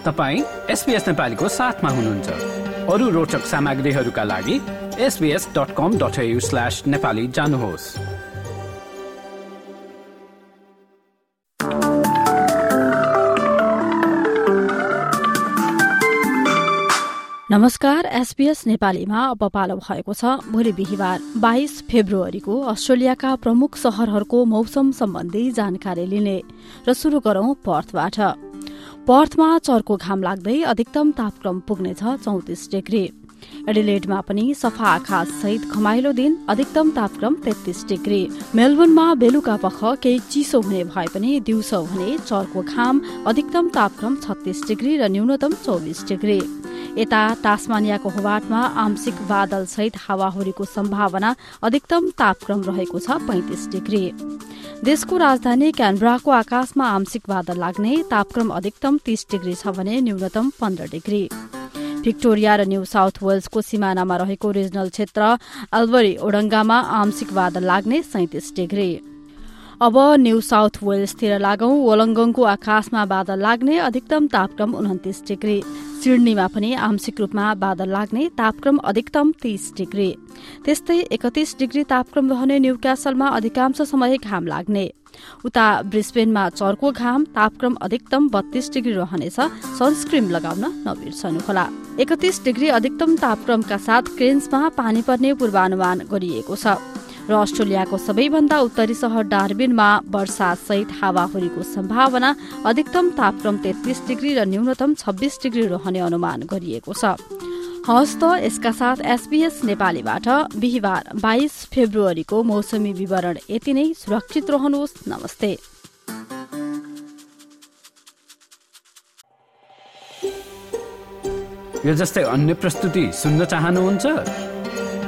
तपाईँ एसपिएस नेपालीको साथमा हुनुहुन्छ। अरू रोचक सामग्रीहरूका लागि SBS dot com dot slash Nepali जानुहोस्। नमस्कार एसपीएस नेपालीमा अब पालो भएको छ भोलि बिहिबार बाइस फेब्रुअरीको अस्ट्रेलियाका प्रमुख शहरहरूको मौसम सम्बन्धी जानकारी लिने र शुरू गरौं पर्थबाट। पर्थमा चर्को घाम लाग्दै अधिकतम तापक्रम पुग्नेछ चौतिस डिग्री। एडिलेडमा पनि सफा आकाश सहित खमाइलो दिन अधिकतम तापक्रम तेत्तीस डिग्री। मेलबोर्नमा बेलुका पख केही चिसो हुने भए पनि दिउँसो हुने चर्को घाम अधिकतम तापक्रम छत्तीस डिग्री र न्यूनतम चौबिस डिग्री। यता टास्मानियाको होवाटमा आंशिक बादल सहित हावाहुरीको सम्भावना अधिकतम तापक्रम रहेको छ पैंतिस डिग्री। देशको राजधानी क्यानब्राको आकाशमा आंशिक बादल लाग्ने तापक्रम अधिकतम तीस डिग्री छ भने न्यूनतम पन्ध्र डिग्री। भिक्टोरिया र न्यू साउथ वेल्सको सिमानामा रहेको रिजनल क्षेत्र अल्बरी ओडङ्गामा आंशिक बादल लाग्ने सैतिस डिग्री। अब न्यू साउथ वेल्सतिर लागौं। वोलङ्गङको आकाशमा बादल लाग्ने अधिकतम तापक्रम उन्तिस डिग्री। सिडनीमा पनि आंशिक रूपमा बादल लाग्ने तापक्रम अधिकतम तीस डिग्री। त्यस्तै एकतिस डिग्री तापक्रम रहने न्यू क्यासलमा अधिकांश समय घाम लाग्ने। उता ब्रिस्बेनमा चर्को घाम तापक्रम अधिकतम बत्तीस डिग्री रहनेछ। सनस्क्रिम लगाउन नबिर्सनुहोला। एकतिस डिग्री अधिकतम तापक्रमका साथ क्रेन्समा पानी पर्ने पूर्वानुमान गरिएको छ। र अस्ट्रेलियाको सबैभन्दा उत्तरी सहर डार्बिनमा वर्षा सहित हावाहुरीको सम्भावना अधिकतम तापक्रम तेत्तीस डिग्री र न्यूनतम छब्बीस डिग्री रहने अनुमान गरिएको छ। हस् त यसका साथ एसबीएस नेपालीबाट बिहिबार बाइस फेब्रुअरीको मौसमी विवरण यति नै। सुरक्षित रहनुहोस्। नमस्ते। यो जस्तै अन्य प्रस्तुति सुन्न चाहनुहुन्छ?